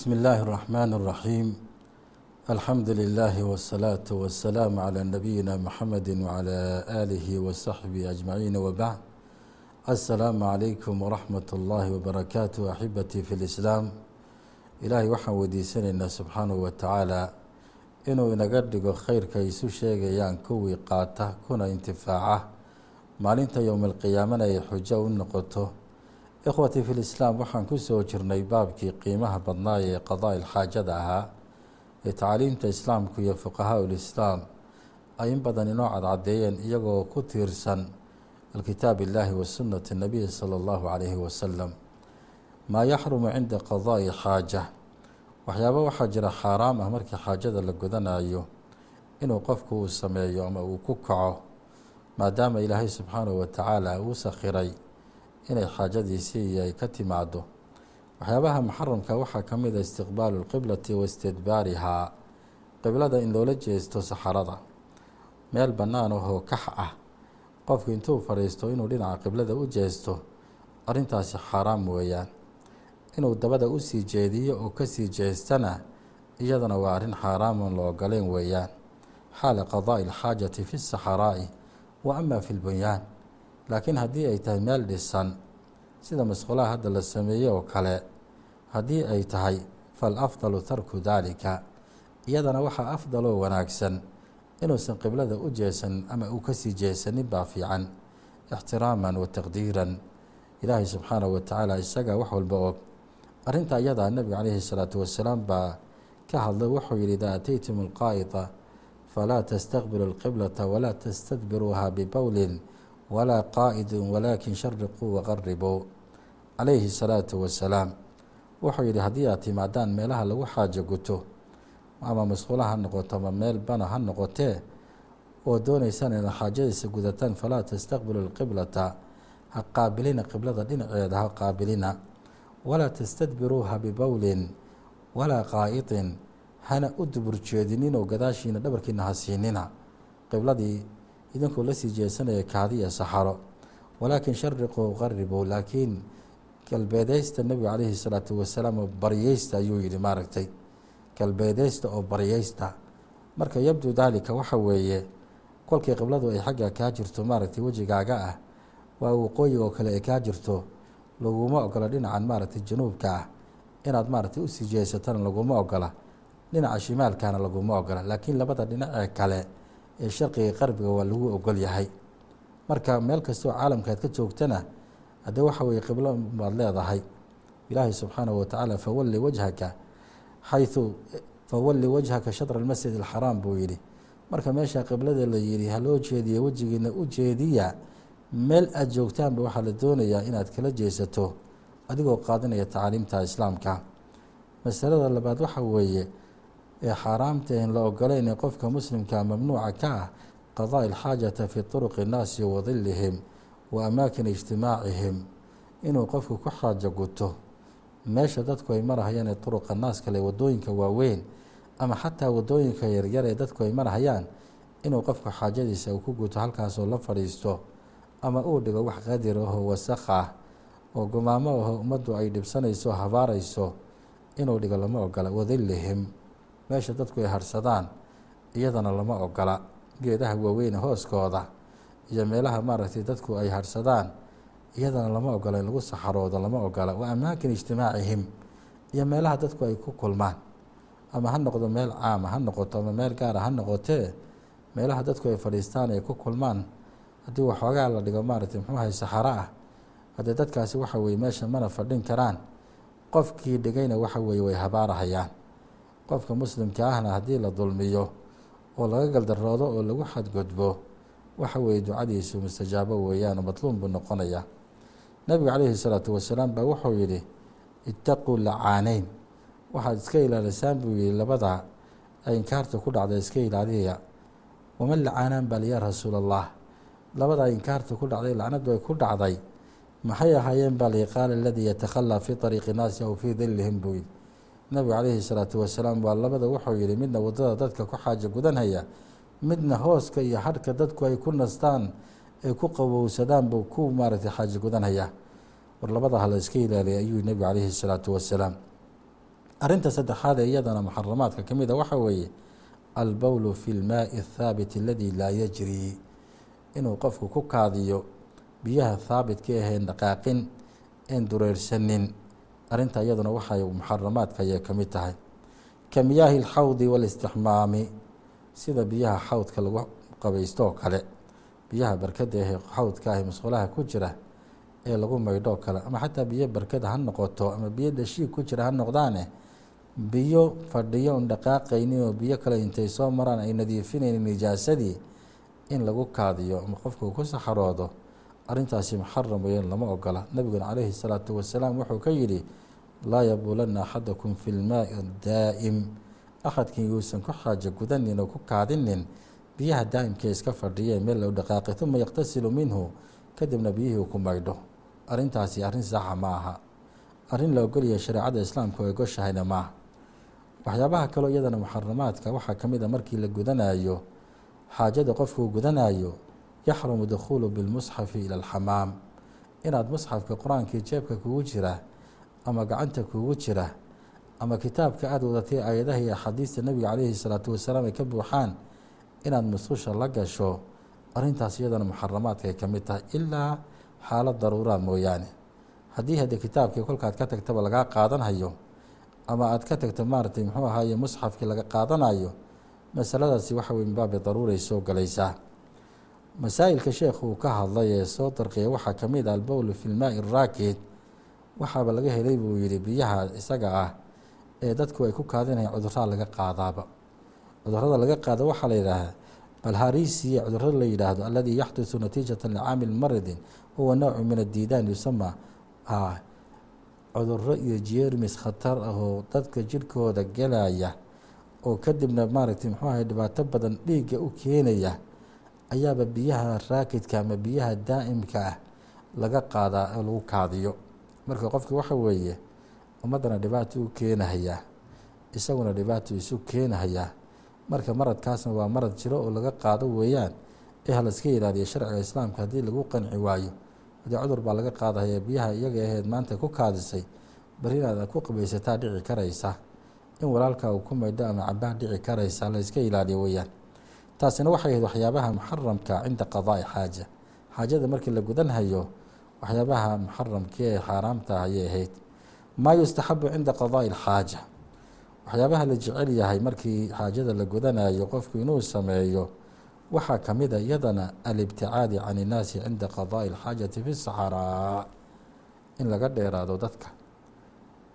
بسم الله الرحمن الرحيم الحمد لله والصلاة والسلام على نبينا محمد وعلى آله وصحبه أجمعين وبعد السلام عليكم ورحمة الله وبركاته أحبتي في الإسلام ilaahay waxaan weydiisanaynaa subxaanahu wa tacaala inuu inaga dhigo khayrka ay isu sheegayaan kuwii qaata kuna intifaaca maalinta yowmalqiyaamana ay xujo u noqoto ikhwatii fi lislaam waxaan ku soo jirnay baabkii qiimaha badnaaya ee qadaa-il xaajada ahaa ee tacaaliimta islaamku iyo fuqahaa ulislaam ay in badan inoo cadcadeeyeen iyagoo ku tiirsan alkitaab illaahi wa sunnati nabiyi sala allahu calayhi wasalam maa yaxrumu cinda qadaa'i xaaja waxyaaba waxaa jira xaaraam ah markii xaajada la gudanayo inuu qofku uu sameeyo ama uu ku kaco maadaama ilaahay subxaanahu wa tacaala uu sakhiray inay xaajadiisii ay ka timaado waxyaabaha muxaramka waxaa ka mid a istiqbaalu lqiblati wa istidbaarihaa qiblada in loola jeesto saxarada. Meel bannaan ahoo kax ah. Qofku intuu fadhiisto inuu dhinaca qiblada u jeesto arrintaasi xaaraam weeyaan. Inuu dabada u sii jeediyo oo ka sii jeestana iyadana waa arrin xaaraaman la ogoleen weeyaan. Xaala qadaa'i alxaajati fi saxaraa'i wa ama fi lbunyaan laakiin haddii ay tahay meel dhisan sida masqulaha hadda la sameeyey oo kale haddii ay tahay fal afdalu tarku daalika. Iyadana waxaa afdaloo wanaagsan inuusan qiblada u jeesanin ama uu ka sii jeesanin baa fiican ixtiraaman wa taqdiiran. Ilaahay subxaanahu wa tacaala isagaa wax walba og. Arrinta iyadaa nebiga calayhi salaatu wasalaam baa ka hadlay wuxuu yihi idaa ataytum alqaa'ida falaa tastaqbilu alqiblata walaa tastadbiruuha bibowlin walaa qaa'idin walaakin shariquu waqaribuu calayhi salaatu wasalaam wuxuu yihi haddii aad timaadaan meelaha lagu xaajo guto ama masquula ha noqoto ama meel bana ha noqotee oo dooneysaan inaad xaajadiisa gudataan falaa tastaqbilu alqiblata ha qaabilina qiblada dhinaceeda ha qaabilina walaa tastadbiruuha bibowlin walaa qaa'idin hana u dubur jeedininoo gadaashiina dhabarkiina ha siinina qibladii idinkuu la sii jeesanaya kaadiya saxaro. Walaakin shariquu qaribuu laakiin galbeedeysta nebigu calayhi salaatu wasalaam oo baryeysta ayuu yihi maaragtay. Galbeedeysta oo baryeysta marka yabdu daalika waxa weeye kolkii qibladu ay xagga kaa jirto maaragtay wejigaaga ah waa waqooyiga oo kale ay kaa jirto laguma ogola dhinacan maaragtay januubka ah. Inaad maaragtay u sii jeesatana laguma ogola dhinaca shimaalkana laguma ogola. Laakiin labada dhinacee kale ee sharqiga qarbiga waa lagu ogol yahay. Marka meel kastoo caalamkaad ka joogtana haddee waxa weye qiblo baad leedahay. Ilaahay subxaanahu watacaala fawalli wajhaka xayثu fawalli wajhaka shadra almasjid alxaraam buu yihi marka meesha qiblada la yihi haloo jeediya wejigiina u jeediya. Meel aada joogtaanba waxaa la doonayaa inaad kala jeesato adigoo qaadinaya tacaaliimta islaamka. Masalada labaad waxa weeye ee xaaraamta en la ogoleyn ee qofka muslimka mamnuuca ka ah qadaa'i alxaajata fi turuqi nnaasi wa dilihim wa amaakin ijtimaacihim. Inuu qofku ku xaajo guto meesha dadku ay marahayaan ee turuqa naas kale waddooyinka waaweyn ama xataa waddooyinka yaryar ee dadku ay marahayaan inuu qofku xaajadiisa uu ku guto halkaasoo la fadhiisto ama uu dhigo wax qadir ahoo wasaq ah oo gumaamo aho ummaddu ay dhibsanayso habaarayso inuu dhigo lama ogola wadillihim meesha dadku ay harsadaan iyadana lama ogola. Geedaha waaweyne hooskooda iyo meelaha maaragtay dadku ay harsadaan iyadana lama ogola in lagu saxaroodo lama ogola. Wa amaakin ijtimaacihim iyo meelaha dadku ay ku kulmaan. Ama ha noqdo meel caama ha noqoto ama meel gaara ha noqotee meelaha dadku ay fadhiistaan ay ku kulmaan haddii waxoogaa la dhigo maaragtay muxuuhay saxaro ah. Haddee dadkaasi waxa weye meesha mana fadhin karaan qofkii dhigayna waxa weeye way habaarahayaan qofka muslimka ahna haddii la dulmiyo oo laga galdaroodo oo lagu xadgudbo waxa weeye ducadiisu mustajaabo weeyaan oo matluum buu noqonaya. Nebigu calayhi salaatu wasalaam baa wuxuu yidhi ittaquu lacaaneyn waxaad iska ilaalisaan buu yihi labada ay inkaarta ku dhacda iska ilaaliya. Waman lacaanaan bal yaa rasuul allah labada inkaarta ku dhacday lacnadu ay ku dhacday. Maxay ahaayeen baa li qaala aladii yatakhalaa fii ariiqi naasi aw fii dilihim buu yihi nabigu calayhi salaatu wasalaam waa labada wuxuu yihi midna waddada dadka ku xaajo gudanhaya midna hooska iyo hadhka dadku ay ku nastaan ay ku qabowsadaan buu ku maaragtay xaajo gudanhaya. War labada hala iska ilaaliya ayuu nebigu calayhi salaatu wasalaam. Arrinta saddexaad ee iyadana muxaramaadka ka mida waxaa weeye albowlu fi lmaai athaabit aladi laa yajri inuu qofku ku kaadiyo biyaha haabitka aheen dhaqaaqin een dureersanin arrinta iyaduna waxay muxaramaadka ayay ka mid tahay. Ka miyaahi alxawdi waalistixmaami sida biyaha xawdka lagu qabaysto oo kale. Biyaha barkada ahee xawdka ahi musqulaha ku jira ee lagu maydhoo kale ama xataa biyo barkada ha noqoto ama biyo dhashiig ku jira ha noqdaane biyo fadhiyo un dhaqaaqaynin oo biyo kale intay soo maraan ay nadiifinaynin nijaasadii in lagu kaadiyo ama qofku ku saxaroodo arrintaasi muxaram weyn lama ogola. Nabiguna calayhi salaatu wasalaam wuxuu ka yidhi laa yabuulanna axadakum fi lmaai daa'im. Axadkin yuusan ku xaajo gudanin oo ku kaadinin biyaha daa'imka iska fadhiya meel lou dhaqaaqay uma yaqtasilu minhu kadibna biyihii ku maydho. Arrintaasi arrin saxa ma aha. Arrin la ogolyahay shareecada islaamka oo egoshahayna maaha waxyaabaha kaloo iyadana muxaramaadka waxaa ka mid a markii la gudanayo xaajada qofkuu gudanayo yaxrumu dukhuulu bilmusxafi ila alxamaam. Inaad musxafka qur'aankii jeebka kugu jira ama gacanta kugu jira ama kitaabka aada wadatay aayadaha iyo axaadiista nebiga calayhi salaatu wasalaam ay ka buuxaan inaad musqusha la gasho arrintaas iyadana muxaramaadkaay ka mid tahay ilaa xaalad daruuraa mooyaane. Haddii haddii kitaabkii kolkaad ka tagtaba lagaa qaadanhayo ama aad ka tagto maaragtay muxuu ahaaye musxafkii laga qaadanayo masaladaasi waxa weye min daruuray soo galaysaa masaa'ilka sheekhu uu ka hadlay ee soo darqiya waxaa ka mid ah albowlu fi lmaai araakid waxaaba laga helay buu yidhi biyaha isaga ah ee dadku ay ku kaadinayaan cudurraa laga qaadaaba. Cudurrada laga qaado waxaa la yidhaahdaa balharisiya cudurrada la yidhaahdo aladii yaxdusu natiijata licaamil maridin huwa noocu min addiidaan yusama cudurro iyo jeermis khatar ah oo dadka jirhkooda gelaya oo kadibna maaragtay muxuu ahay dhibaato badan dhiigga u keenaya ayaaba biyaha raakidka ama biyaha daa'imka ah laga qaadaa oo lagu kaadiyo. Marka qofki waxa weeye ummaddana dhibaato u keenahayaa isaguna dhibaato isu keenahayaa. Marka maradkaasna waa marad jiro oo laga qaado weeyaan ee halaska ilaaliya sharciga islaamka haddii lagu qanci waayo. Haddii cudur baa laga qaadahaya biyaha iyaga aheed maanta ku kaadisay bari inaad ku qabaysataa dhici karaysa. In walaalka uu ku maydho ama cabaa dhici karaysa layska ilaaliyo weeyaan taasina waxay ahayd waxyaabaha muxaramka cinda qadaa'i xaaja. Xaajada markii la gudanhayo waxyaabaha muxaramkii ee xaaraamta ayay ahayd. Maa yustaxabu cinda qadaa'i alxaaja waxyaabaha la jecel yahay markii xaajada la gudanayo qofku inuu sameeyo waxaa ka a iyadana alibticaadi can innaasi cinda qadaa'i alxaajati fi saxaraa in laga dheeraado dadka.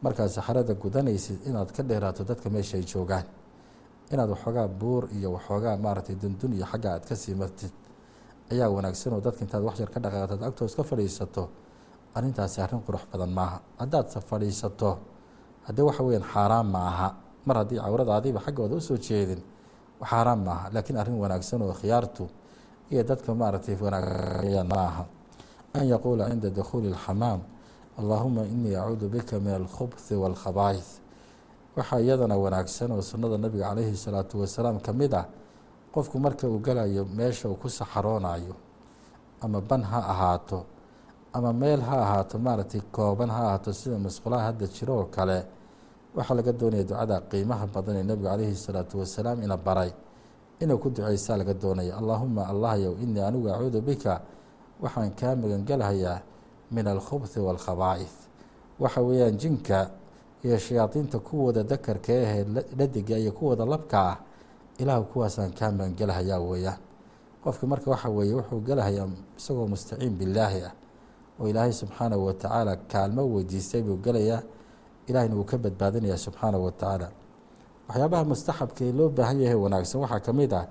Markaad saxarada gudanaysid inaad ka dheeraato dadka meesha ay joogaan inaad waxoogaa buur iyo waxoogaa maaragtay dundun iyo xagga aad ka sii martid ayaa wanaagsan oo dadka intaad wax yar ka dhaqaaqtad agtoos ka fadhiisato arrintaasi arrin qurux badan maaha. Haddaad fadhiisato haddii waxa weyaan xaaraan ma aha. Mar haddii cawradaadiiba xaggooda u soo jeedin xaaraan ma aha. Laakiin arrin wanaagsan oo khiyaartu iyo dadka maaragtay wanaagayaan ma aha. An yaquula cinda dukhuuli اlxamaam allahuma inii acuudu bika min alkhubhi wاlkhabaa'is waxaa iyadana wanaagsan oo sunnada nabiga calayhi salaatu wasalaam ka mid ah qofku marka uu galayo meesha uu ku saxaroonayo ama ban ha ahaato ama meel ha ahaato maaragtay kooban ha ahaato sida masqulaha hadda jiro oo kale waxaa laga doonaya ducada qiimaha badan ee nebigu calayhi salaatu wasalaam ina baray inuu ku duceysaa laga doonaya allaahuma allahyow inii anigu acuudu bika waxaan kaa magangelhayaa min alkhubhi waalkhabaa'is waxa weeyaan jinka iyo shayaadiinta kuwooda dakarka ahee dhadiga iyo kuwooda labka ah ilaahu kuwaasaan kaa magangelhayaa weeyaan. Qofka marka waxa weeye wuxuu gelahayaa isagoo mustaciin bilaahi ah oo ilaahay subxaanahu watacaala kaalmo weydiistay buu gelayaa ilahina wuu ka badbaadinayaa subxaanahu watacaala waxyaabaha mustaxabka ee loo baahan yahay wanaagsan waxaa ka mid ah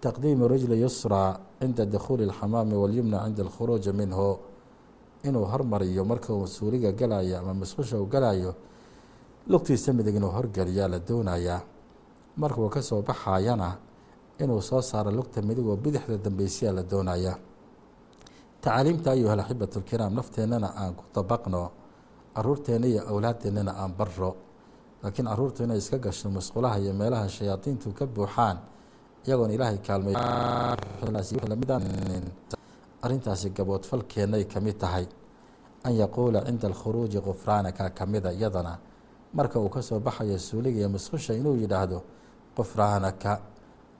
taqdiimu rajli yusraa cinda dukhuuli اlxamaami walyumna cinda alkhuruuji minhu. Inuu hormariyo marka uu suuriga galayo ama musqusha uu galayo lugtiisa midig inuu horgeliyaa la doonayaa. Markuu ka soo baxayana inuu soo saaro lugta midig oo bidixda dambeysiyaa la doonayaa. Tacaaliimta ayuha alaxibat lkiraam nafteennana aan ku dabaqno caruurteenna iyo awlaadeennana aan barro. Laakiin caruurtu inay iska gasho musqulaha iyo meelaha shayaadiintu ka buuxaan iyagoon ilaahay kaalmay. Arrintaasi gaboodfalkeennay ka mid tahay. An yaquula cinda alkhuruuji kufraanaka ka mida iyadana marka uu ka soo baxayo suuliga iyo musqusha inuu yidhaahdo qufraanaka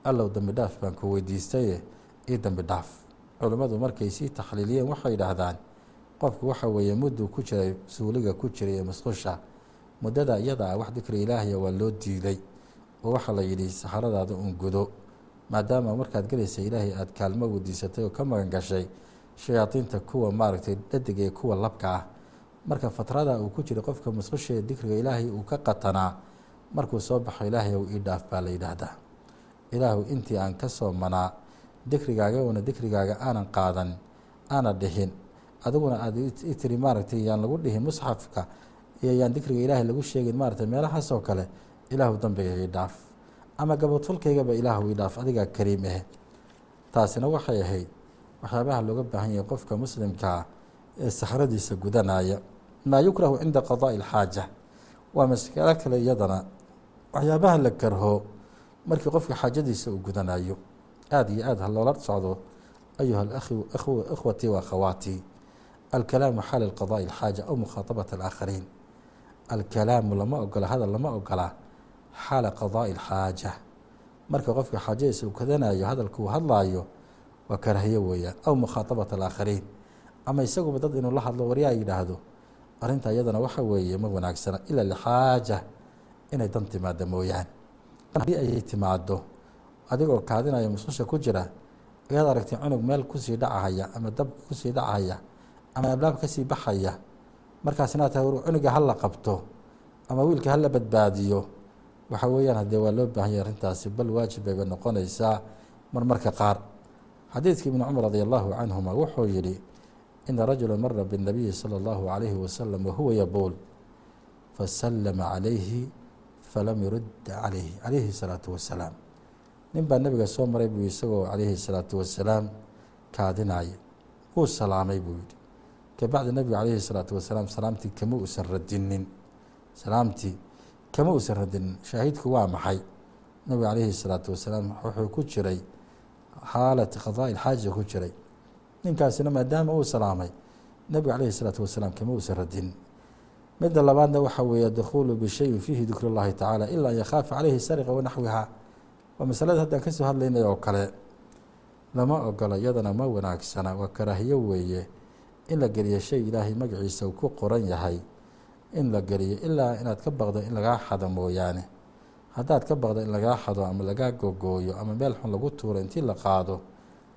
allow dembi dhaaf baan ku weydiistaye io dembi dhaaf. Culimmadu markay sii taxliiliyeen waxay yidhaahdaan qofku waxa weeye mudduu ku jiray suuliga ku jiray ee musqusha muddada iyada ah wax dikri ilaahiya waa loo diiday oo waxaa la yidhi saxaradaada un gudo. Maadaama markaad gelaysa ilaahay aada kaalmo weydiisatay oo ka magan gashay shayaadiinta kuwa maaragtay dhadig ee kuwa labka ah marka fatrada uu ku jiray qofka musqusha ee dikriga ilaahay uu ka qatanaa markuu soo baxo ilaahay ow ii dhaaf baa la yidhaahdaa. Ilaahu intii aan ka soo manaa dikrigaaga una dikrigaaga aanan qaadan aana dhihin. Adiguna aada i tiri maaragtay yaan lagu dhihin musxafka iyo yaan dikriga ilaahay lagu sheegin maaragtay meelahaasoo kale ilaahu dambiga ii dhaaf. Ama gabadfulkaygaba ilaahu ii dhaaf adigaa kariim ah taasina waxay ahayd waxyaabaha looga baahan yahay qofka muslimkaa ee saxradiisa gudanaya maa yukrahu cinda qadaa'i alxaaja. Waa maskalo kale iyadana waxyaabaha la karho markii qofka xaajadiisa uu gudanayo aada iyo aad ha loola socdo ayuha ikhwatii wa akhawaatii alkalaamu xaala qadaa'i alxaaja aw mukhaaطabat alaakhariin. Alkalaamu lama ogola hadal lama ogola xaala qadaa'i alxaaja. Marka qofka xaajadiisa uu gudanayo hadalka uu hadlaayo waa karahiyo weeyaan aw mukhaaطabat alaakhariin. Ama isaguba dad inuu la hadlo waryaa yidhaahdo arrinta iyadana waxa weeye ma wanaagsana ila lixaaja inay dan timaado mooyaane. Haddii ay timaado adigoo kaadinaya musqusha ku jira ayaad aragtay cunug meel ku sii dhacahaya ama dab ku sii dhacahaya ama ablaab ka sii baxaya markaasna tahay cunuga hala qabto ama wiilka hala badbaadiyo waxa weeyaan haddee waa loo baahanya arrintaasi bal waajib bayba noqonaysaa marmarka qaar. Xadiidkii ibni cumar radi allahu canhuma wuxuu yidhi ina rajula mara bالnabiyi salى اllahu عalayhi wasalam wahuwa yabuul fasalama calayhi falam yurud calayhi calayhi الsalaatu wasalaam nin baa nabiga soo maray buu isagoo calayhi الsalaatu wasalaam kaadinaya wuu salaamay buu yihi kabacdi nabigu calayhi الsalaatu wasalaam salaamtii kama uusan radinin salaamtii kama uusan radinin shaahidku waa maxay nabigu calayhi الsalaatu wasalaam wuxuu ku jiray xaalat qadaaءi xaaja ku jiray ninkaasina maadaama uu salaamay nebigu calayhi isalaatu wasalaam kama uusan radin. Midda labaadna waxaa weeye dukhuulu bishayin fiihi dikr اllahi tacaala ila an yakhaafa calayhi sariqa wanaxwiha waa masalada haddaan ka soo hadlaynay oo kale lama ogola iyadana ma wanaagsana waa karaahiyo weeye in la geliyo shay ilaahay magaciisa uu ku qoran yahay in la geliyo ilaa inaad ka baqdo in lagaa xado mooyaane. Haddaad ka baqdo in lagaa xado ama lagaa gogooyo ama meel xun lagu tuuro intii la qaado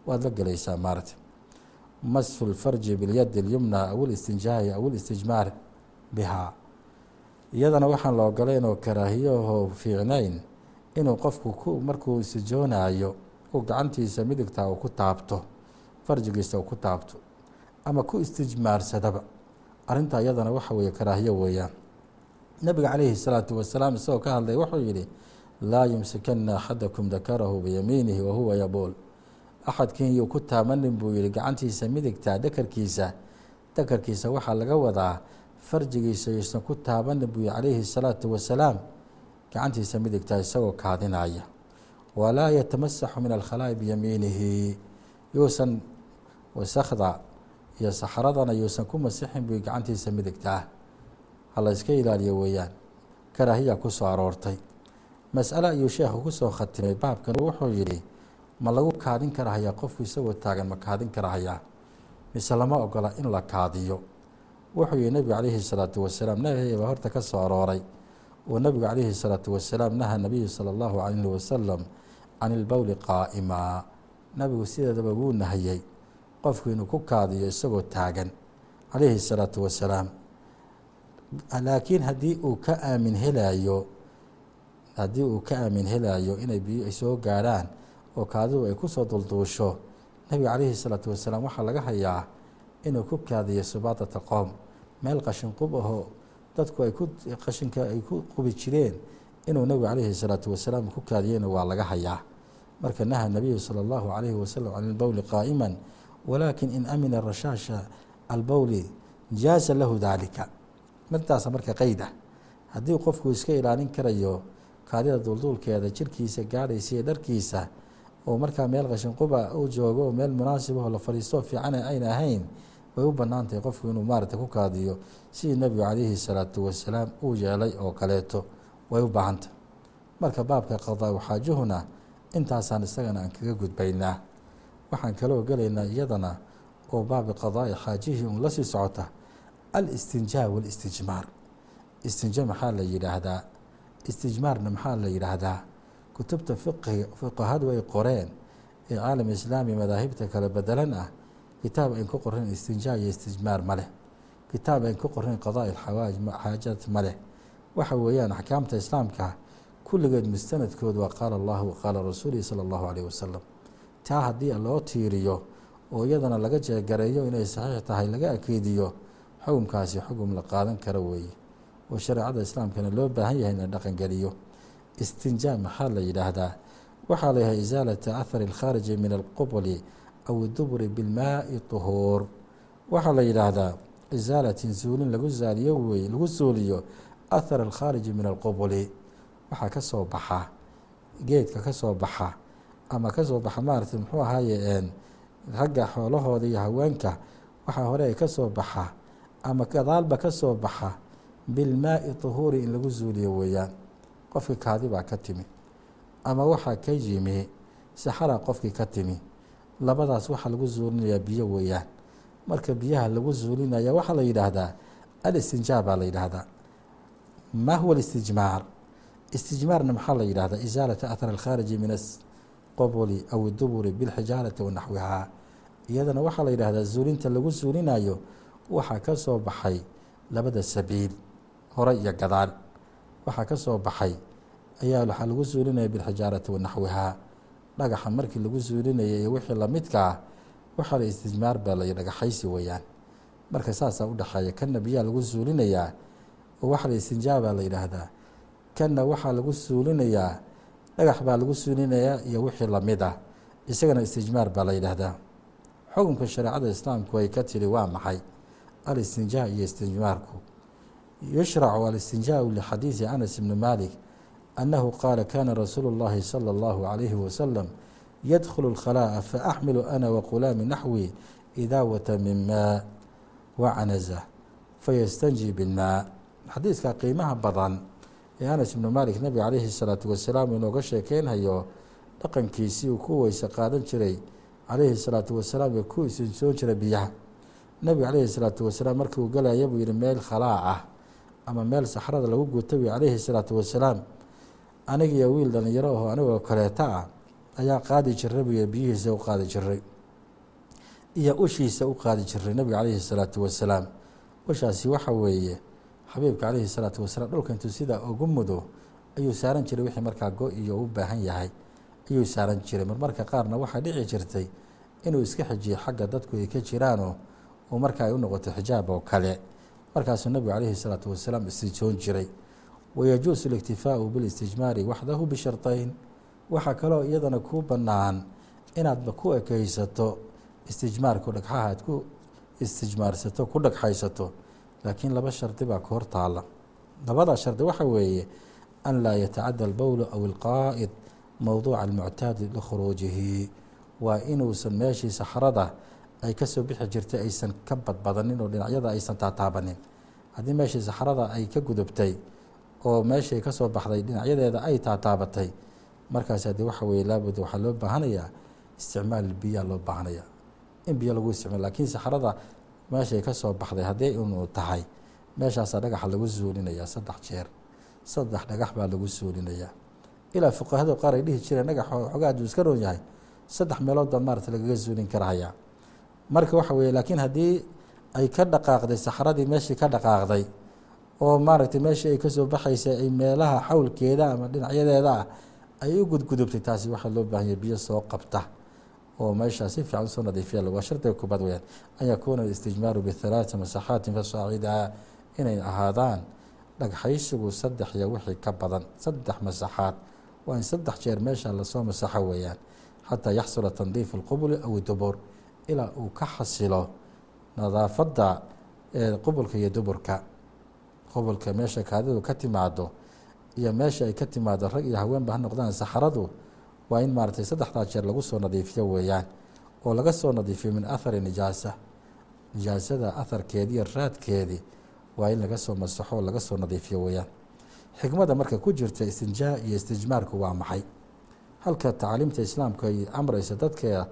waad la gelaysaa maaragta masfu lfarji bilyadi اlyumna aw listinjaahi aw listijmaar bihaa iyadana waxaan la ogolayn oo karaahiyaho fiicnayn inuu qofku ku markuu isijoonayo uu gacantiisa midigta uu ku taabto farjigiisa uu ku taabto ama ku istijmaarsadaba arrintaa iyadana waxa weeye karaahiyo weeyaan nabiga calayhi الsalaatu wasalaam isagoo ka hadlay wuxuu yihi laa yumsikana axadakum dakarahu biyamiinihi wahuwa yabuul axadkiin yuu ku taamanin buu yihi gacantiisa midigta dakarkiisa. Dakarkiisa waxaa laga wadaa farjigiisa yuusan ku taabanin buu yihi calayhi الsalaatu wasalaam. Gacantiisa midigta isagoo kaadinaya. Walaa yatamasaxu min alkhalaa'i biyamiinihi yuusan wasakda iyo saxradana yuusan ku masixin buu gacantiisa midigtaa hala iska ilaaliyo weeyaan. Karaahiya ku aroortay. Mas'ale ayuu sheekhu ku soo khatimay baabkan. Wuxuu yidhi ma lagu kaadin karahayaa qofku isagoo taagan ma kaadin karahayaa? Mise lama ogola in la kaadiyo? Wuxuu yihi nebigu calayhi salaatu wasalaam baa horta ka soo arooray. Oo nebigu calayhi salaatu wasalaam naha nabiyu sala allahu calayhi wasalam can ilbowli qaa'ima. Nabigu sideedaba wuu nahiyey qofku inuu ku kaadiyo isagoo taagan calayhi salaatu wasalaam. Laakiin haddii uu ka aamin helayo haddii uu ka aamin helayo inay biyo ay soo oo kaadidu ay ku soo dulduusho nebiga calayhi salaatu wasalaam waxaa laga hayaa inuu ku kaadiyo subaadata qoom. Meel qashin qub ahoo dadku ay ku qashinka ay ku qubi jireen inuu nebigu calayhi salaatu wasalaam ku kaadiyeyna waa laga hayaa. Marka naha nabiyu sala allahu calayhi wasalam can ilbowli qaa'iman walaakin in amina rashaasha albowli jaaza lahu daalika midtaasa marka qeyd ah. Haddii qofku iska ilaalin karayo kaadida duulduulkeeda jirkiisa gaadhaysa iyo dharkiisa oo markaa meel qashinquba uu joogo oo meel munaasibaho la fadhiisto fiicana ayna ahayn way u bannaan qofku inuu maaragtay ku kaadiyo sidii nebigu calayhi salaatu wasalaam uu yeelay oo kaleeto. Way u baahan marka baabka qadaa xaajuhuna intaasaan isagana aan kaga gudbaynaa. Waxaan kaloo gelaynaa iyadana oo baabi qadaa'i xaajihii uun la sii socota alistinjaa walistijmaar istinja maxaa la yidhaahdaa? Istijmaarna maxaa la yidhaahdaa kutubta fiqiga fuqahadu ay qoreen ee caalam islaami madaahibta kala bedelan ah. Kitaab ayn ku qorin istinjaa iyo istijmaar ma leh. Kitaab ayn ku qorin qadaa'i xawaaj xaajaad ma leh. Waxa weeyaan axkaamta islaamka kulligeed mustanadkoodu waa qaala allahu waqaala rasuulihi sala allahu alayh wasalam taa haddii loo tiiriyo oo iyadana laga jeegareeyo inay saxiix tahay laga akeediyo xukumkaasi xukum la qaadan karo weeye. Oo shareecada islaamkana loo baahan yahay in dhaqangeliyo istinjaa maxaa la yidhaahdaa? Waxaa la yahay isaalata ahari alkhaariji min alqubli aw iduburi bilmaai tuhuur. Waxaa la yidhaahdaa isaalatin suulin lagu zaaliyo weye lagu suuliyo ahar alkhaariji min alqubli waxaa ka soo baxa geedka ka soo baxa ama ka soo baxa maaragtay muxuu ahaaye ragga xoolahooda iyo haweenka waxaa hore ka soo baxa ama gadaalba ka soo baxa bilmaai tuhuuri in lagu zuuliyo weeyaan qofkii kaadi baa ka timi. Ama waxaa ka yimi saxara qofkii ka timi. Labadaas waxaa lagu zuulinayaa biyo weeyaan. Marka biyaha lagu zuulinaya waxaa la yidhaahdaa alistinjaa baa la yidhaahdaa. Ma huwa alistijmaar istijmaarna maxaa la yidhahdaa isaalata athar alkhaariji min asqoboli aw iduburi bilxijaarati wa naxwihaa. Iyadana waxaa la yidhahdaa zuulinta lagu zuulinayo waxaa ka soo baxay labada sabiil hore iyo gadaal waxaa ka soo baxay ayaa waxaa lagu zuulinaya bilxijaarati wa naxwihaa dhagaxa markii lagu zuulinaya iyo wixii lamidka ah waxaa la istijmaar baa lay dhagaxaysi weeyaan. Marka saasaa udhexeeya kanna biyaha lagu zuulinayaa oo waxaa la istinjaa baa la yidhaahdaa. Kanna waxaa lagu suulinayaa dhagax baa lagu suulinayaa iyo wixii la mid ah. Isagana istijmaar baa la yidhaahdaa. Xukunka shareecada islaamku ay ka tiri waa maxay? Alistinjaa iyo istijmaarku yushracu alistinjaau lixadiidi anas ibni malik annahu qaala kana rasuulu اllahi salى اllahu calayhi wasalam yadkhulu اlkhalaa'a faaxmilu ana waqulaami naxwi idaawata min maa wacanaza fayastanji binmaa xadiidka qiimaha badan ee anas ibnu malik nebiga calayhi salaatu wasalaam inooga sheekeynhayo dhaqankiisii uu ku weyse qaadan jiray calayhi salaatu wasalaam ee ku isinsoon jiray biyaha nebiga calayhi salaatu wasalaam markii uu galaya buu yihi meel khalaa ah ama meel saxrada lagu guta wi calayhi salaatu wasalaam anigiyo wiil dhalinyaro aho anigoo kaleeta ah ayaa qaadi jiray yihi biyihiisa u qaadi jiray iyo ushiisa u qaadi jiray nebiga calayhi salaatu wasalaam. Ushaasi waxa weeye xabiibka calayhi salaatu wasalaam dhulka intuu sidaa ugu mudo ayuu saaran jiray wixii markaa go iyo u baahan yahay. Ayuu saaran jiray. Marmarka qaarna waxaa dhici jirtay inuu iska xijiyo xagga dadku ay ka jiraanoo oo marka ay u noqoto xijaab oo kale markaasuu nebigu calayhi salaatu wasalaam istijoon jiray. Wayajuusu اliktifaau bilistijmaari waxdahu bisharطayn waxaa kaloo iyadana kuu bannaan inaadba ku ekeysato istijmaarku dhagxaha aad ku istijmaarsato ku dhagxaysato laakiin laba shardi baa ka hor taala labada shardi waxa weeye an laa yatacadda albowlu aw ilqaa'id mowduuca almuctaadi likhuruujihi waa inuusan meeshii saxrada ay ka soo bixi jirtay aysan ka badbadanin oo dhinacyada aysan taataabanin. Haddii meeshii saxrada ay ka gudubtay oo meeshii ka soo baxday dhinacyadeeda ay taataabatay markaas haddii waxa weye laabud waxaa loo baahanayaa isticmaal biyaa loo baahanaya in biyo lagu isticmaal lakiin saxrada meeshay ka soo baxday haddii inuu tahay meeshaasaa dhagaxa lagu suulinayaa saddex jeer saddex dhagax baa lagu suulinayaa ilaa fuqahada qaar ay dhihi jireen dhagax xoogaa aduu iska roon yahay saddex meelood baa maarata lagaga suulin karahayaa marka waxa weye laakiin haddii ay ka dhaqaaqday saxradii meeshii ka dhaqaaqday oo maaragtay meeshii ay ka soo baxaysay ay meelaha xawlkeeda ama dhinacyadeeda ah ay u gudgudubtay taasi waxaa loo baahanya biyo soo qabta oo meeshaa si fiican u soo nadiifiya. Waa shardiga kubaad weyaan an yakuuna istijmaaru bihalaata masaxaatin fasaacida inay ahaadaan dhagxaysigu saddex iyo wixii ka badan saddex masaxaad. Waa in saddex jeer meesha la soo masaxo weeyaan xataa yaxsula tandiifu اlqubuli aw dubur ilaa uu ka xasilo nadaafadda qubulka iyo duburka. Qubulka meesha kaadidu ka timaado iyo meesha ay ka timaado rag iyo haweenba ha noqdaan saxradu waa in maaratay saddexdaa jeer lagu soo nadiifiyo weeyaan oo laga soo nadiifiyo min athari nijaasa. Nijaasada aharkeedii iyo raadkeedii waa in laga soo masaxo oo laga soo nadiifiyo weeyaan. Xikmada marka ku jirta istinjaa iyo istijmaarku waa maxay? Halka tacliimta islaamka ay amraysa dadka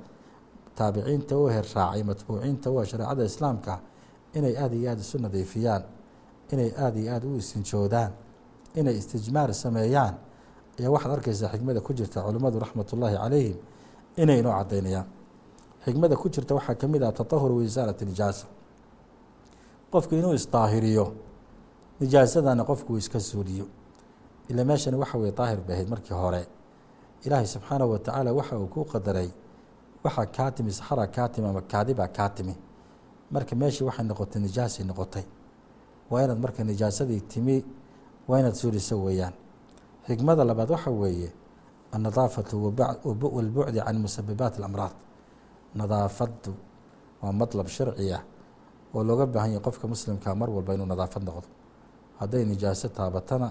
taabiciinta u her raacay matbuuciinta u shareecada islaamka inay aada iyo aada isu nadiifiyaan inay aada iyo aada u istinjoodaan inay istijmaar sameeyaan ayaa waxaad arkaysaa xikmada ku jirta culimmadu raxmatullaahi calayhim inay inoo cadaynayaan xikmada ku jirta waxaa ka mid ah tatahur waisaalati nijaasa qofku inuu isdaahiriyo nijaasadana qofku iska suuliyo. Ila meeshani waxa weye daahir bay ahayd markii hore ilaahay subxaanahu watacaala waxa uu ku qadaray waxaa kaa timi saxara kaa timi ama kaadibaa kaa timi. Marka meeshii waxay noqotay nijaasay noqotay. Waa inaad marka nijaasadii timi waa inaad suuliso weeyaan. Xikmada labaad waxa weeye annadaafatu walbucdi can musabibaati alamraad. Nadaafaddu waa madlab sharci ah oo looga baahan yahay qofka muslimka mar walba inuu nadaafad noqdo. Hadday nijaaso taabatana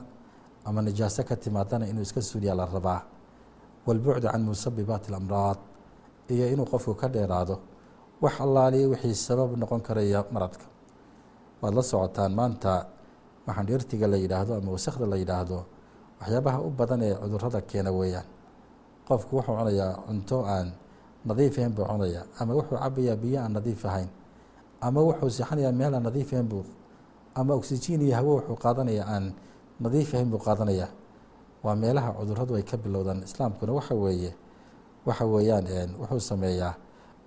ama nijaaso ka timaadana inuu iska suuliyaa la rabaa. Walbucdu can musabibaati alamraad iyo inuu qofku ka dheeraado wax allaaliya wixii sabab noqon karaya maradka. Waad la socotaan maanta waxaan dhirtiga la yidhaahdo ama wasakda la yidhaahdo waxyaabaha u badan ee cudurrada keena weeyaan. Qofku wuxuu cunayaa cunto aan nadiif ahayn buu cunayaa ama wuxuu cabayaa biyo aan nadiif ahayn ama wuxuu seexanayaa meel aan nadiif ahayn buu ama oksijiin iyo hawo wuxuu qaadanayaa aan nadiif ahayn buu qaadanayaa. Waa meelaha cuduradu ay ka bilowdaan islaamkuna waxa weeye waxa weeyaan wuxuu sameeyaa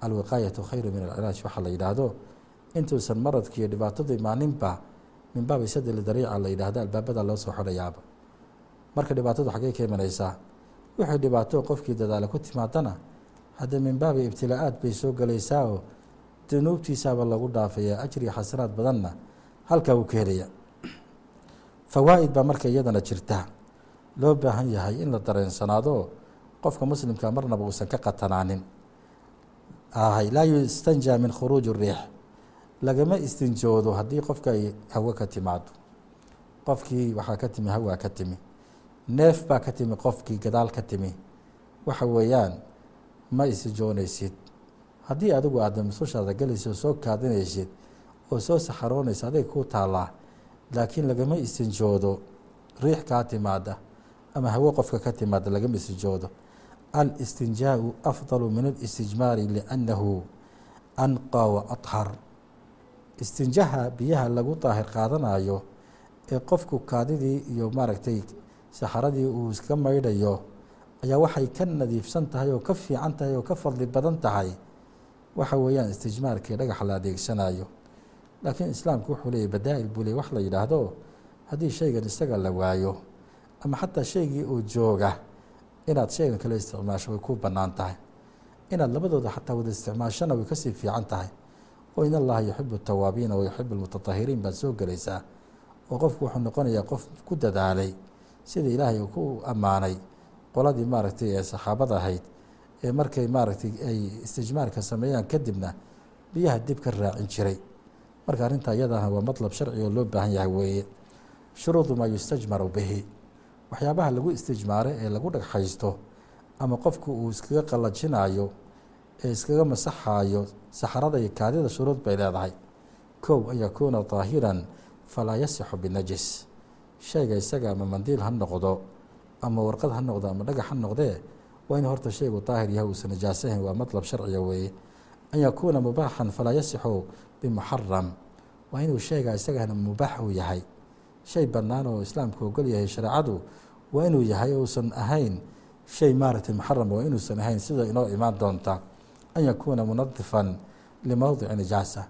alwiqaayatu khayru min alcilaaj waxaa la yidhaahdo intuusan maradki iyo dhibaatadu imaaninba min baabi sadli dariica la yidhaahdo albaabada loo soo xodhayaaba marka dhibaatadu xaggey ka imanaysaa wixii dhibaato qofkii dadaala ku timaadana hadda min baabi ibtilaa-aad bay soo gelaysaa oo dunuubtiisaaba lagu dhaafaya ajriya xasanaad badanna halkaa wuu ka helaya fawaa'id baa marka iyadana jirta. Loo baahan yahay in la dareensanaado qofka muslimka marnaba uusan ka qatanaanin. Ahay laa yustanja min khuruuji riix. Lagama istinjoodo haddii qofka ay hawo ka timaado qofkii waxaa ka timi hawaa ka timi. Neef baa ka timi qofkii gadaal ka timi. Waxa weeyaan ma istinjoonaysid haddii adigu aada musushaada gelaysa oo soo kaadinaysid oo soo saxaroonaysa aday kuu taallaa. Laakiin lagama istinjoodo riix kaa timaada ama hawo qofka ka timaada lagama istinjoodo alistinjaau afdalu min alistijmaari liannahu anqa wa athar istinjaha biyaha lagu daahir qaadanayo ee qofku kaadidii iyo maaragtay saxaradii uu iska maydhayo ayaa waxay ka nadiifsan tahay oo ka fiican tahay oo ka fadli badan tahay. Waxa weeyaan istijmaarkii dhagaxa la adeegsanayo laakiin islaamku wuxuu leeyay badaa'il buu ley wax la yidhaahdo haddii shaygan isaga la waayo ama xataa shaygii uu jooga inaad shaygan kale isticmaasho way ku bannaan tahay. Inaad labadooda xataa wada isticmaashona way ka sii fiican tahay. Oo in allaha yuxibu tawaabiina wa yuxibu almutatahiriin baad soo gelaysaa. Oo qofku wuxuu noqonayaa qof ku dadaalay sida ilaahay ku ammaanay. Qoladii maaragtay ee saxaabada ahayd ee markay maaragtay ay istijmaarka sameeyaan kadibna biyaha dib ka raacin jiray. Marka arrintaa iyadana waa matlab sharci oo loo baahan yahay weeye. Shuruudu maa yustajmaru bihi waxyaabaha lagu istijmaaro ee lagu dhagxaysto ama qofku uu iskaga qallajinayo ee iskaga masaxaayo saxarada iyo kaadida shuruud bay leedahay. Kow an yakuuna daahiran falaa yasixu binajis. Shayga isaga ama mandiil ha noqdo ama warqad ha noqdo ama dhagax ha noqdee waa in horta shaygu daahir yahay uusan najaasahayn waa matlab sharciga weeye. An yakuuna mubaaxan falaa yasixu bimuxaram waa inuu shayga isagana mubaax uu yahay shay bannaan oo islaamku ogol yahay shareecadu waa inuu yahay uusan ahayn shay maaragtay muxaram waa inuusan ahayn sida inoo imaan doonta an yakuuna munadifan limowdici nijaasa.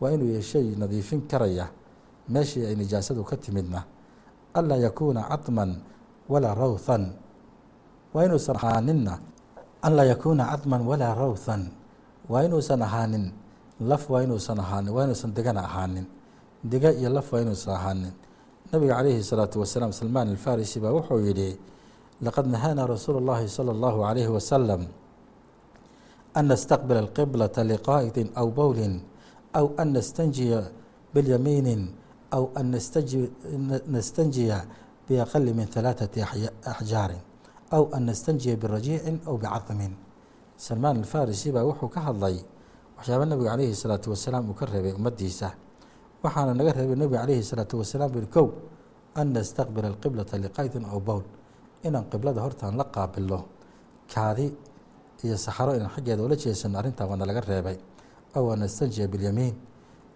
Waa inuu yahay shay nadiifin karaya meeshii ay nijaasadu ka timidna. Anlaa yakuuna cadman walaa rawthan. Waa inuusan ahaaninna anlaa yakuuna cadman walaa rawthan. Waa inuusan ahaanin laf waa inuusan ahaanin waa inuusan degana ahaanin. Dega iyo laf waa inuusan ahaanin nabiga calayhi الsalaatu wasalaam salmaan alfarisi baa wuxuu yihi laqad nahaana rasuulu اllahi salى اllahu عalayhi wasalam an nastaqbila اlqiblata liqaa'idin aw bowlin aw an nastanjiya bilyamiinin aw an nastanjiya biaqali min ثalaaثati axjaarin aw an nastanjiya birajiicin aw bicadmin salmaan alfarisi baa wuxuu ka hadlay waxyaaba nabiga calayhi salaatu wasalaam uu ka reebay ummaddiisa waxaana naga reebay nebiga calayhi salaatu wasalaam buri kow an nastaqbila alqiblata liqaydin aw bowl inaan qiblada hortaan la qaabilno kaadi iyo saxaro inaan xaggeeda ula jeesano arrintaa waana laga reebay. Aw an nastanjiya bilyamiin.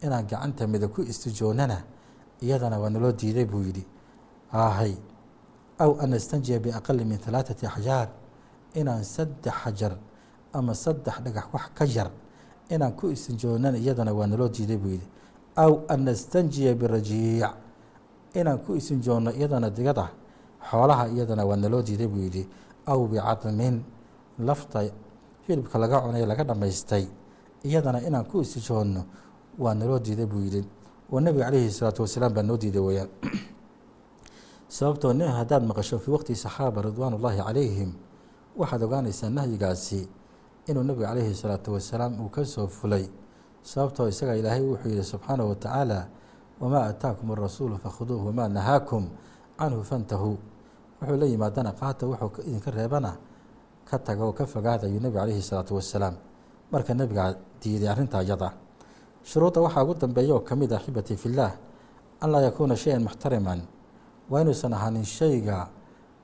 Inaan gacanta mida ku istijoonana iyadana waa naloo diiday buu yidhi. Ahay aw an nastanjiya biaqali min halaaثati axjaar inaan saddex xajar ama saddex dhagax wax ka yar inaan ku istinjoonana iyadana waa naloo diiday buu yidhi aw an nastanjiya birajiic. Inaan ku istinjoonno iyadana digada xoolaha iyadana waa naloo diiday buu yidhi aw bicadmin lafta hilibka laga cunay laga dhammaystay iyadana inaan ku istijoonno waa naloo diiday buu yidhi. Oo nebiga calayhi salaatu wasalaam baa noo diiday weyaan sababtoo nin haddaad maqasho fii waqti saxaaba ridwaan ullaahi calayhim waxaad ogaanaysaa nahyigaasi inuu nebiga calayhi salaatu wasalaam uu ka soo fulay sababtoo isaga ilaahay wuxuu yihi subxaanahu watacaala wamaa aataakum arasuulu fakhuduuh wamaa nahaakum canhu fantahuu wuxuu la yimaadana qaata wuxuu idinka reebana ka taga oo ka fogaada ayuu nebiga calayhi salaatu wasalaam marka nebigaa diiday arrintaa iyada shuruudda waxaa ugu dambeeya oo ka mid ah xibatii fillaah an laa yakuuna shay-an muxtariman waa inuusan ahaanin shayga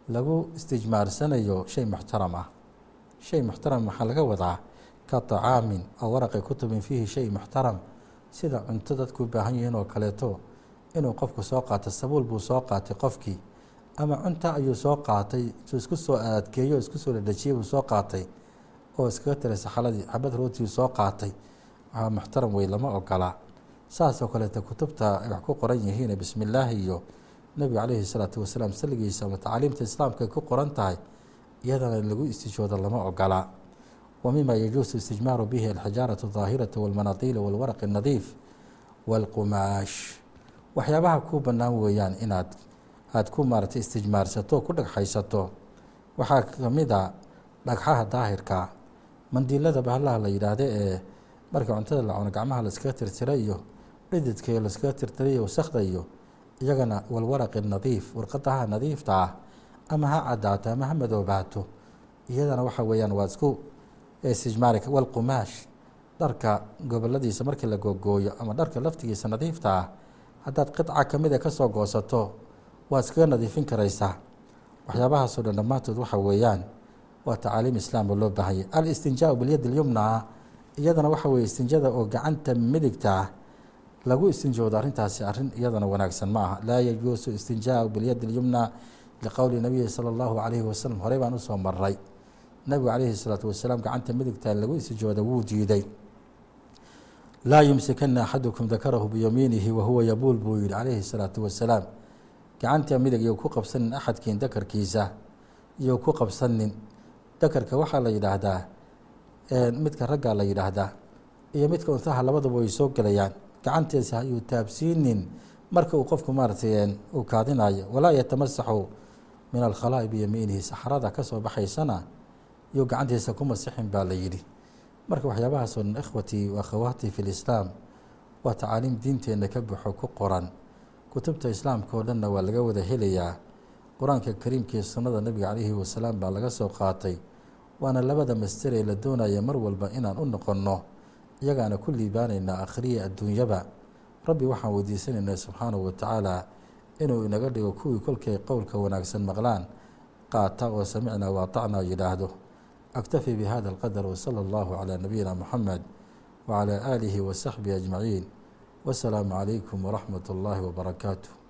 lagu istijmaarsanayo shay muxtaram ah. Shay muxtaram waxaa laga wadaa ka طacaamin aw waraqi kutubin fiihi shay muxtaram sida cunto dadku baahan yihiin oo kaleeto. Inuu qofku soo qaato sabuul buu soo qaatay qofkii ama cunta ayuu soo qaatay intuu isku soo adkeeyo isku soo dhadhajiyey buu soo qaatay oo iskaga tiray saxaladii xabad rootiu soo qaatay. Waxaa muxtaram wey lama ogola saasoo kaleeto kutubta ay wax ku qoran yihiin bismi illaahi iyo nebiga calayhi salaatu wasalaam salligiisa ama tacaaliimta islaamka ay ku qoran tahay iyadana lagu istijoodo lama ogola wa mima yajuusu istijmaaru bihi alxijaaratu daahirata walmanaadiila walwaraqi nadiif walqumaash waxyaabaha kuu bannaan weeyaan inaad aada ku maaratay istijmaarsato ku dhagxaysato waxaa ka mid a dhagxaha daahirka mandiilada bahlaha la yidhaahda ee marka cuntada la cuno gacmaha laiskaga tirtira iyo dhididka iyo laiskaga tirtira iyo wasakda iyo iyagana walwaraqi nadiif warqadaha nadiifta ah ama ha cadaato ama ha madoobaato iyadana waxa weeyaan waa isku istijmaari walqumaash dharka goboladiisa markii la googooyo ama dharka laftigiisa nadiifta ah haddaad qidca kamida ka soo goosato waad iskaga nadiifin karaysaa waxyaabahaasoo dhan dhammaantood waxa weeyaan waa tacaaliim islaam oo loo baahanyay alistinjaau bilyad ilyumna iyadana waxa weye istinjada oo gacanta midigta ah lagu istinjoodo arrintaasi arrin iyadana wanaagsan ma aha. Laa yajuusu istinjaau bilyad ilyumna liqowli nabiyi sala allahu calayhi wasalam horey baan u soo maray nabigu calayhi salaatu wasalaam gacanta midigta lagu istijooda wuu diiday laa yumsikana axadukum dakarahu biyamiinihi wahuwa yabuul buu yihi calayhi salaatu wasalaam. Gacanta midig iyo ku qabsanin axadkiin dakarkiisa iyo ku qabsanin dakarka waxaa la yidhaahdaa midka raggaa la yidhaahdaa iyo midka untaha labadaba way soo gelayaan. Gacantiisa ayuu taabsiinin marka uu qofku maaratay uu kaadinayo walaa yatamasaxu min alkhalaa'i biyamiinihi saxarada ka soo baxaysana iyuu gacantiisa ku masixin baa la yidhi. Marka waxyaabahaasoo dhan ikhwatii wa akhawaatii fi lislaam waa tacaaliim diinteenna ka buxo ku qoran. Kutubta islaamka oo dhanna waa laga wada helayaa. Qur'aanka kariimkii sunnada nebiga calayhi wasalaam baa laga soo qaatay. Waana labada master ee la doonaya mar walba inaan u noqonno iyagaana ku liibaanaynaa akhriya adduunyaba. Rabbi waxaan weydiisanaynaa subxaanahu watacaala inuu inaga dhigo kuwii kolkay qowlka wanaagsan maqlaan. Qaata oo samicnaa waatacnaa yidhaahdo aktafi bihada alqadar wsala allahu calaa nabiyina muxamed wacalaa aalihi wasaxbihi ajmaciin wasalaamu calaykum waraxmat اllahi wbarakaatuh